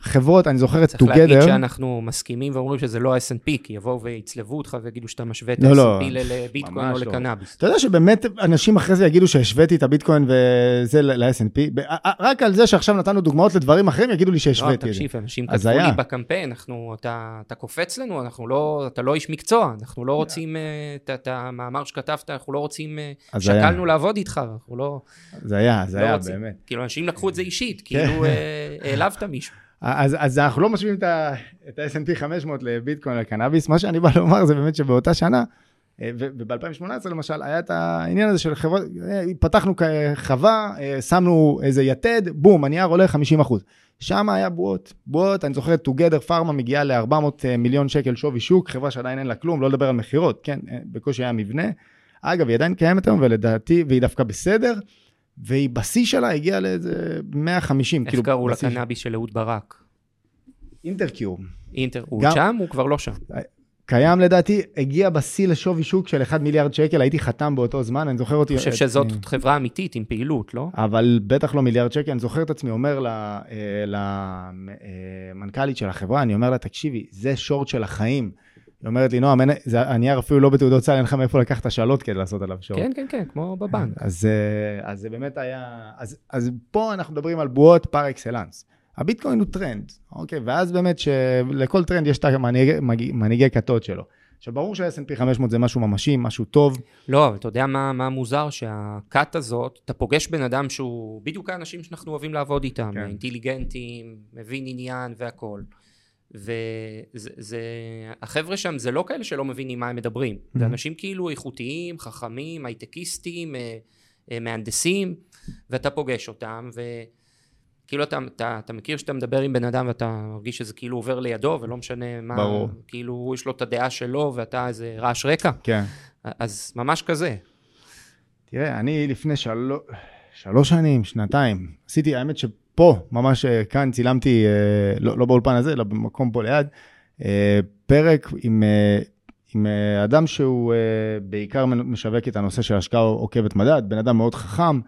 חברות, אני זוכר את צריך להגיד שאנחנו מסכימים ואומרים שזה לא ה-S&P, כי יבואו ויצלבו אותך ויגידו שאתה משווה את לא, לא, ה-S&P לביטקוין או לא. לקנאביס. אתה יודע שבאמת אנשים אחרי זה יגידו שהשוויתי את הביטקוין וזה ל-S&P, רק על זה שעכשיו נתנו דוגמאות לדברים אחרים, יגידו לי לא, שהשוויתי את זה. תקשיב, אנשים כתבו לי היה. בקמפיין, אנחנו, אתה, אתה קופץ לנו, אנחנו לא, אתה לא איש מקצוע, אנחנו לא רוצים, אה, את- את המאמר שכתבת, אנחנו לא רוצים, אה, אז היה. שקלנו לעבוד איתך, אנחנו לא, זה היה, זה לא היה רוצים. באמת. כאילו, אנשים לקחו את זה אישית, כן. כאילו אה, העלבת מישהו. אז, אז אנחנו לא משווים את ה-S&P 500 לביטקוין לקנאביס, מה שאני בא לומר זה באמת שבאותה שנה, אה, וב-2018 למשל, היה את העניין הזה של חברות, אה, פתחנו חווה, אה, שמנו איזה יתד, בום, הנייר עולה 50 אחוז. שם היה בועות, בועות, אני זוכר, Together פארמה מגיעה ל-400 מיליון שקל שווי שוק, חברה שעדיין אין לה כלום, לא לדבר על מכירות, כן, בקושי היה מבנה. אגב, היא עדיין קיימת היום, ולדעתי, והיא דווקא בסדר, והיא בשיא שלה הגיעה לאיזה 150, איך כאילו, קראו לקנאביס של אהוד ברק? אינטרקיור. אינטר, הוא גם- שם? הוא כבר לא שם. קיים לדעתי, הגיע בשיא לשווי שוק של 1 מיליארד שקל, הייי חתם באותו זמן, אני זוכר אותי... אני חושב את- שזאת חברה אמיתית עם פעילות, לא? אבל בטח לא מיליארד שקל, אני זוכר את עצמי אומר למנכ"לית של החברה, אני אומר לה, תקשיבי, זה שורט של החיים. היא אומרת לי, נועם, הנייר אפילו לא בתעודות סל, אין לך מאיפה לקחת השאלות כדי לעשות עליו שורט. כן, כן, כן, כמו בבנק. אז, אה, אז זה באמת היה... אז, אז פה אנחנו מדברים על בועות פר אקסלנס. הביטקוין הוא טרנד, אוקיי? ואז באמת שלכל טרנד יש את המנהיגי מנהיגי כתות שלו. עכשיו, ברור שה-S&P 500 זה משהו ממשי, משהו טוב. לא, אבל אתה יודע מה, מה מוזר? שהכת הזאת, אתה פוגש בן אדם שהוא בדיוק האנשים שאנחנו אוהבים לעבוד איתם, כן. אינטליגנטים, מבין עניין והכול. וזה, החבר'ה שם זה לא כאלה שלא מבינים מה הם מדברים, Mhm. זה אנשים כאילו איכותיים, חכמים, הייטקיסטים, אה, אה, מהנדסים, ואתה פוגש אותם, וכאילו אתה, אתה, אתה מכיר שאתה מדבר עם בן אדם ואתה מרגיש שזה כאילו עובר לידו, ולא משנה מה, ברור. כאילו יש לו את הדעה שלו ואתה איזה רעש רקע, כן. אז ממש כזה. תראה, אני לפני של... שלוש שנים, שנתיים, עשיתי, האמת שפה, ממש אה, כאן צילמתי, אה, לא, לא באולפן הזה, אלא במקום פה ליד, אה, פרק עם, עם אדם שהוא בעיקר משווק את הנושא של השקעה עוקבת מדד, בן אדם מאוד חכם,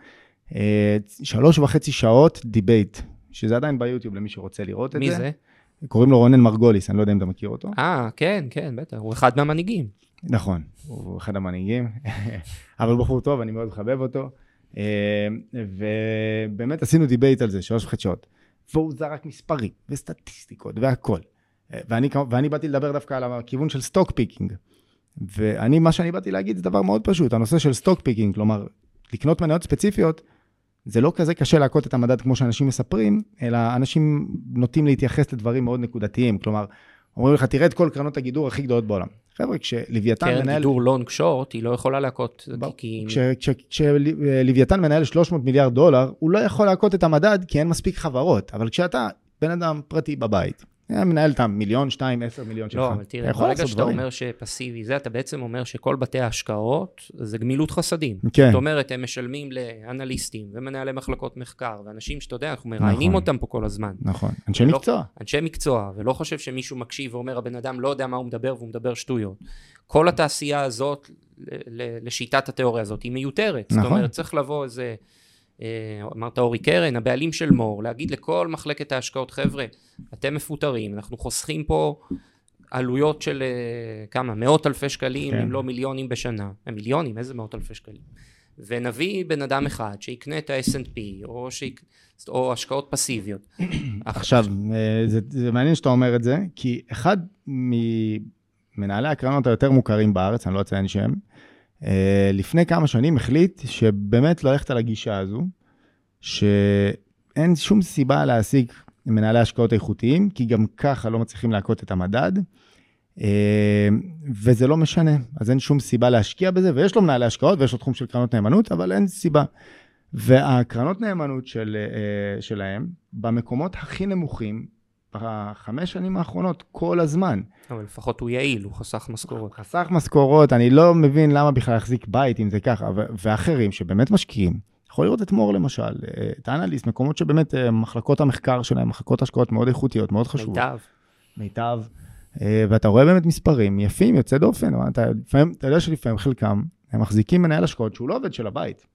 שלוש וחצי שעות debate, שזה עדיין ביוטיוב למי שרוצה לראות את מי זה. זה? קוראים לו רונן מרגוליס, אני לא יודע אם אתה מכיר אותו. אה, כן, כן, בטח, הוא אחד מהמנהיגים. נכון, הוא אחד המנהיגים, (laughs) אבל בחור טוב, אני מאוד מחבב אותו. אה, ובאמת עשינו debate על זה, שלוש וחצי שעות. והוא זרק מספרים וסטטיסטיקות והכל. אה, ואני, ואני באתי לדבר דווקא על הכיוון של stock picking. ואני, מה שאני באתי להגיד זה דבר מאוד פשוט, הנושא של stock picking, כלומר, לקנות מניות ספציפיות, זה לא כזה קשה להכות את המדד כמו שאנשים מספרים, אלא אנשים נוטים להתייחס לדברים מאוד נקודתיים. כלומר, אומרים לך, תראה את כל קרנות הגידור הכי גדולות בעולם. חבר'ה, כשלוויתן קרן מנהל... גידור long short, היא לא יכולה להכות. כי... כשלוויתן מנהל 300 מיליארד דולר, הוא לא יכול להכות את המדד כי אין מספיק חברות. אבל כשאתה בן אדם פרטי בבית, מנהל את המיליון, שתיים, עשר מיליון שלך, לא, אבל תראה, ברגע שאתה דברים. אומר שפסיבי זה, אתה בעצם אומר שכל בתי ההשקעות זה גמילות חסדים. כן. זאת אומרת, הם משלמים לאנליסטים ומנהלי מחלקות מחקר, ואנשים שאתה יודע, אנחנו מראיינים נכון. אותם פה כל הזמן. נכון, אנשי ולא- מקצוע. אנשי מקצוע, ולא חושב שמישהו מקשיב ואומר, הבן אדם לא יודע מה הוא מדבר והוא מדבר שטויות. כל התעשייה הזאת, לשיטת התיאוריה הזאת, היא מיותרת. זאת נכון. אומרת, צריך לבוא איזה, אה, אמרת אורי קרן, הבעלים של מור, להגיד לכל מחלקת ההשקעות, חבר'ה, אתם מפוטרים, אנחנו חוסכים פה עלויות של אה, כמה, מאות אלפי שקלים, כן. אם לא מיליונים בשנה. אה, מיליונים, איזה מאות אלפי שקלים. ונביא בן אדם אחד שיקנה את ה-S&P, או, שיק... או השקעות פסיביות. (clears throat) עכשיו, אה, זה, זה מעניין שאתה אומר את זה, כי אחד ממנהלי הקרנות היותר מוכרים בארץ, אני לא אציין שם, אה, לפני כמה שנים החליט שבאמת ללכת על הגישה הזו, שאין שום סיבה להעסיק מנהלי השקעות איכותיים, כי גם ככה לא מצליחים להכות את המדד, אה, וזה לא משנה, אז אין שום סיבה להשקיע בזה, ויש לו מנהלי השקעות ויש לו תחום של קרנות נאמנות, אבל אין סיבה. והקרנות נאמנות של, אה, שלהם, במקומות הכי נמוכים, בחמש שנים האחרונות, כל הזמן. אבל לפחות הוא יעיל, הוא חסך משכורות. חסך משכורות, אני לא מבין למה בכלל להחזיק בית אם זה ככה, ואחרים שבאמת משקיעים. יכול לראות את מור למשל, אה, את האנליסט, מקומות שבאמת אה, מחלקות המחקר שלהם, מחלקות השקעות מאוד איכותיות, מאוד חשובות. מיטב. מיטב. אה, ואתה רואה באמת מספרים יפים, יוצא דופן, אתה, לפעמים, אתה יודע שלפעמים חלקם, הם מחזיקים מנהל השקעות שהוא לא עובד של הבית,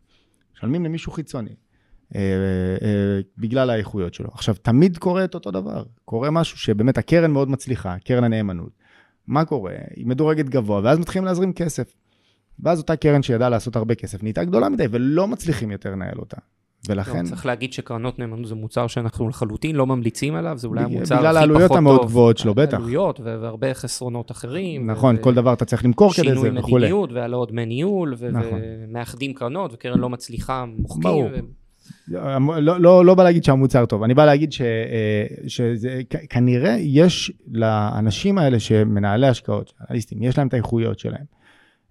משלמים למישהו חיצוני, בגלל האיכויות שלו. עכשיו, תמיד קורה את אותו דבר, קורה משהו שבאמת הקרן מאוד מצליחה, קרן הנאמנות. מה קורה? היא מדורגת גבוה, ואז מתחילים להזרים כסף. ואז אותה קרן שידעה לעשות הרבה כסף נהייתה גדולה מדי, ולא מצליחים יותר לנהל אותה. ולכן, לא, צריך להגיד שקרנות נאמנות זה מוצר שאנחנו לחלוטין לא ממליצים עליו, זה אולי המוצר הכי פחות טוב. בגלל העלויות המאוד גבוהות שלו, בטח. עלויות והרבה חסרונות אחרים. נכון, ו- כל דבר אתה צריך למכור כדי זה שינוי וכולי. מדיניות והעלאות דמי ניהול, נכון. ומאחדים קרנות, וקרן לא מצליחה, מוחקים. ברור. ו- לא, לא, לא בא להגיד שהמוצר טוב, אני בא להגיד ש, אה, שזה כנראה יש לאנשים האלה שמנהלי השקעות, אנליסטים, יש להם את האיכויות שלהם.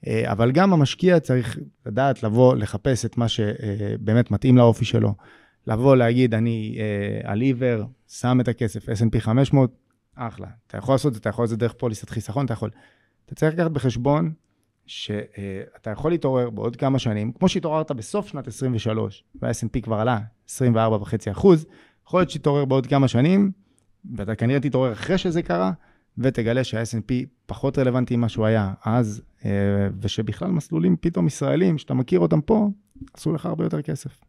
אה, אבל גם המשקיע צריך לדעת לבוא, לחפש את מה שבאמת מתאים לאופי שלו. לבוא, להגיד, אני אה, על שם את הכסף, S&P 500, אחלה. אתה יכול לעשות את זה, אתה יכול לעשות את זה דרך פוליסת חיסכון, אתה יכול. אתה צריך לקחת בחשבון שאתה יכול להתעורר בעוד כמה שנים, כמו שהתעוררת בסוף שנת 23, וה-S&P כבר עלה 24.5 אחוז, יכול להיות שתתעורר בעוד כמה שנים, ואתה כנראה תתעורר אחרי שזה קרה, ותגלה שה-S&P פחות רלוונטי ממה שהוא היה אז, אה, ושבכלל מסלולים פתאום ישראלים, שאתה מכיר אותם פה, עשו לך הרבה יותר כסף.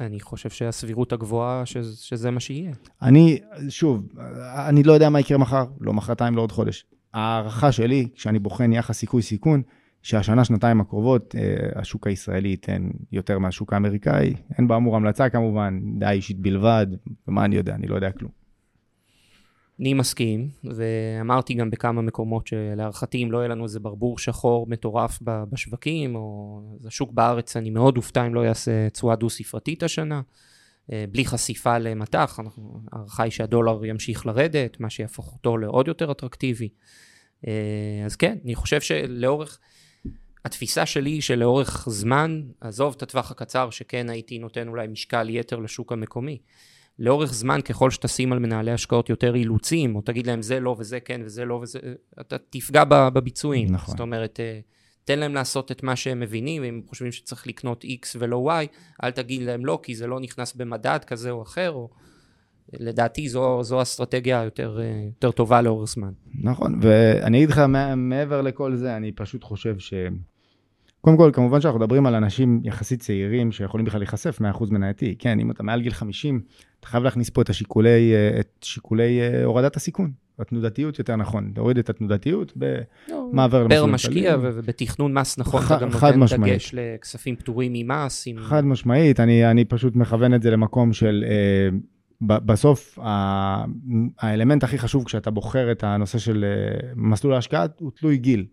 אני חושב שהסבירות הגבוהה ש- שזה מה שיהיה. אני, שוב, אני לא יודע מה יקרה מחר, לא מחרתיים, לא עוד חודש. ההערכה שלי, כשאני בוחן יחס סיכוי-סיכון, שהשנה, שנתיים הקרובות, אה, השוק הישראלי ייתן יותר מהשוק האמריקאי. אין באמור המלצה כמובן, דעה אישית בלבד, ומה אני יודע, אני לא יודע כלום. אני מסכים, ואמרתי גם בכמה מקומות שלהערכתי אם לא יהיה לנו איזה ברבור שחור מטורף בשווקים, או השוק בארץ, אני מאוד אופתע אם לא יעשה תשואה דו-ספרתית השנה. אה, בלי חשיפה למטח, ההערכה היא שהדולר ימשיך לרדת, מה שיהפוך אותו לעוד יותר אטרקטיבי. אה, אז כן, אני חושב שלאורך, התפיסה שלי היא שלאורך זמן, עזוב את הטווח הקצר, שכן הייתי נותן אולי משקל יתר לשוק המקומי. לאורך זמן, ככל שתשים על מנהלי השקעות יותר אילוצים, או תגיד להם זה לא וזה כן וזה לא וזה, אתה תפגע בביצועים. נכון. זאת אומרת, אה, תן להם לעשות את מה שהם מבינים, אם חושבים שצריך לקנות X ולא Y, אל תגיד להם לא, כי זה לא נכנס במדד כזה או אחר, או... לדעתי זו, זו אסטרטגיה יותר, אה, יותר טובה לאורך זמן. נכון, ואני אגיד לך, מעבר לכל זה, אני פשוט חושב ש... קודם כל, כמובן שאנחנו מדברים על אנשים יחסית צעירים שיכולים בכלל להיחשף 100% מנייתי. כן, אם אתה מעל גיל 50, אתה חייב להכניס פה את השיקולי, אה, את שיקולי אה, הורדת הסיכון. התנודתיות יותר נכון, להוריד את התנודתיות במעבר למסלול פר משקיע ובתכנון מס נכון, אתה גם נותן משמעית. דגש לכספים פטורים ממס. עם... חד משמעית, אני, אני פשוט מכוון את זה למקום של, אה, בסוף ה, האלמנט הכי חשוב כשאתה בוחר את הנושא של אה, מסלול ההשקעה הוא תלוי גיל.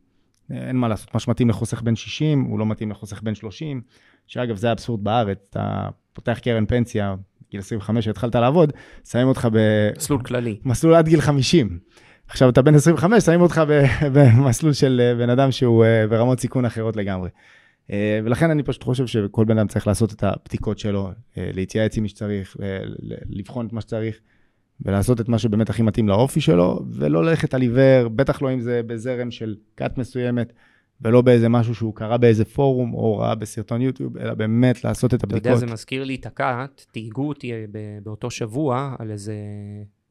אין מה לעשות, מה שמתאים לחוסך בין 60, הוא לא מתאים לחוסך בין 30, שאגב זה האבסורד בארץ, אתה פותח קרן פנסיה, גיל 25 התחלת לעבוד, שמים אותך במסלול כללי. מסלול עד גיל 50. עכשיו אתה בן 25, שמים אותך (laughs) במסלול של אה, בן אדם שהוא אה, ברמות סיכון אחרות לגמרי. אה, ולכן אני פשוט חושב שכל בן אדם צריך לעשות את הבדיקות שלו, להתייעץ עם מי שצריך, לבחון את מה שצריך, ולעשות את מה שבאמת הכי מתאים לאופי שלו, ולא ללכת על עיוור, בטח לא אם זה בזרם של כת מסוימת. ולא באיזה משהו שהוא קרא באיזה פורום או ראה בסרטון יוטיוב, אלא באמת לעשות את הבדיקות. אתה יודע, זה מזכיר לי את הכת, תהיגו אותי אה, באותו שבוע על איזה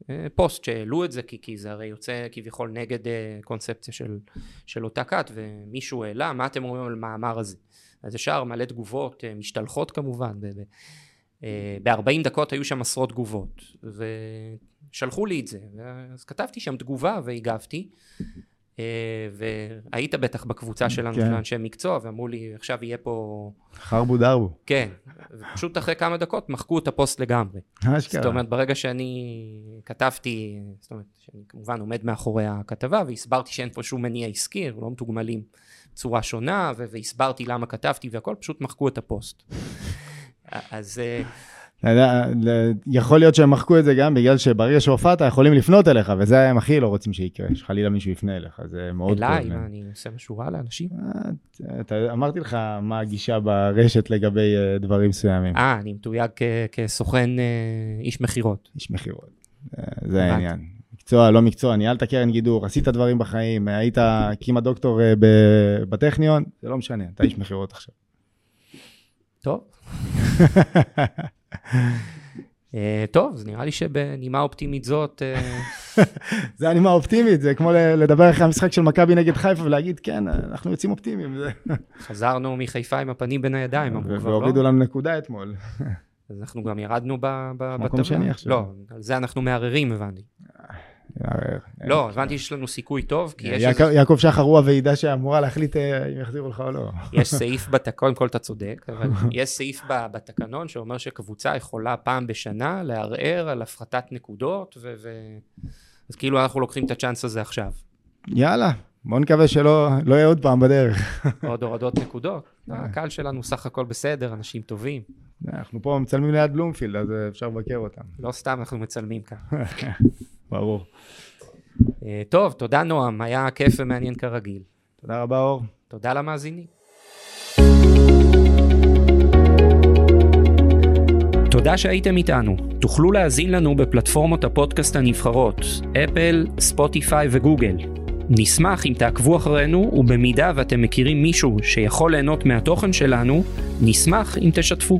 אה, פוסט שהעלו את זה, כי, כי זה הרי יוצא כביכול נגד אה, קונספציה של, של אותה כת, ומישהו העלה, מה אתם אומרים על המאמר הזה? אז ישר מלא תגובות, משתלחות כמובן, ב-40 דקות היו שם עשרות תגובות, ושלחו לי את זה, אז כתבתי שם תגובה והגבתי. אה, והיית בטח בקבוצה שלנו, כן. של אנשי מקצוע, ואמרו לי, עכשיו יהיה פה... חרבו דרבו. כן, ופשוט אחרי כמה דקות מחקו את הפוסט לגמרי. אשכרה. זאת אומרת, ברגע שאני כתבתי, זאת אומרת, שאני כמובן עומד מאחורי הכתבה, והסברתי שאין פה שום מניע עסקי, לא מתוגמלים בצורה שונה, והסברתי למה כתבתי והכל, פשוט מחקו את הפוסט. אז... יכול להיות שהם מחקו את זה גם בגלל שברגע שהופעת יכולים לפנות אליך, וזה הם הכי לא רוצים שיקרה, שחלילה מישהו יפנה אליך, זה מאוד טוב. אליי, מה, אני עושה משהו רע לאנשים? אה, אמרתי לך מה הגישה ברשת לגבי אה, דברים מסוימים. אה, אני מתויג כסוכן אה, איש מכירות. איש מכירות, זה העניין. מקצוע, לא מקצוע, ניהלת קרן גידור, עשית דברים בחיים, היית כמעט דוקטור בטכניון, זה לא משנה, אתה איש מכירות עכשיו. טוב. (laughs) (laughs) אה, טוב, אז נראה לי שבנימה אופטימית זאת... אה, (laughs) זה הנימה אופטימית, זה כמו לדבר אחרי המשחק של מכבי נגד חיפה ולהגיד, כן, אנחנו יוצאים אופטימיים. חזרנו מחיפה עם הפנים בין הידיים, אמרו כבר לא. והורידו לנו נקודה אתמול. אז אנחנו גם ירדנו בטבלה. מקום שני עכשיו. לא, על זה אנחנו מערערים, הבנתי. לא, הבנתי שיש לנו סיכוי טוב, כי יש... יעקב שחר הוא הוועידה שאמורה להחליט אה, אם יחזירו לך או לא. יש סעיף, (laughs) קודם כל אתה צודק, אבל יש סעיף בתקנון שאומר שקבוצה יכולה פעם בשנה לערער על הפחתת נקודות, ו... אז כאילו אנחנו לוקחים את הצ'אנס הזה עכשיו. יאללה, בוא נקווה שלא לא יהיה עוד פעם בדרך. (laughs) עוד הורדות נקודות. הקהל שלנו סך הכל בסדר, אנשים טובים. אנחנו פה מצלמים ליד בלומפילד, אז אפשר לבקר אותם. לא סתם אנחנו מצלמים כאן. (laughs) ברור. אה, טוב, תודה נועם, היה כיף ומעניין כרגיל. תודה רבה אור. תודה למאזינים. תודה שהייתם איתנו. תוכלו להאזין לנו בפלטפורמות הפודקאסט הנבחרות, אפל, ספוטיפיי וגוגל. נשמח אם תעקבו אחרינו, ובמידה ואתם מכירים מישהו שיכול ליהנות מהתוכן שלנו, נשמח אם תשתפו.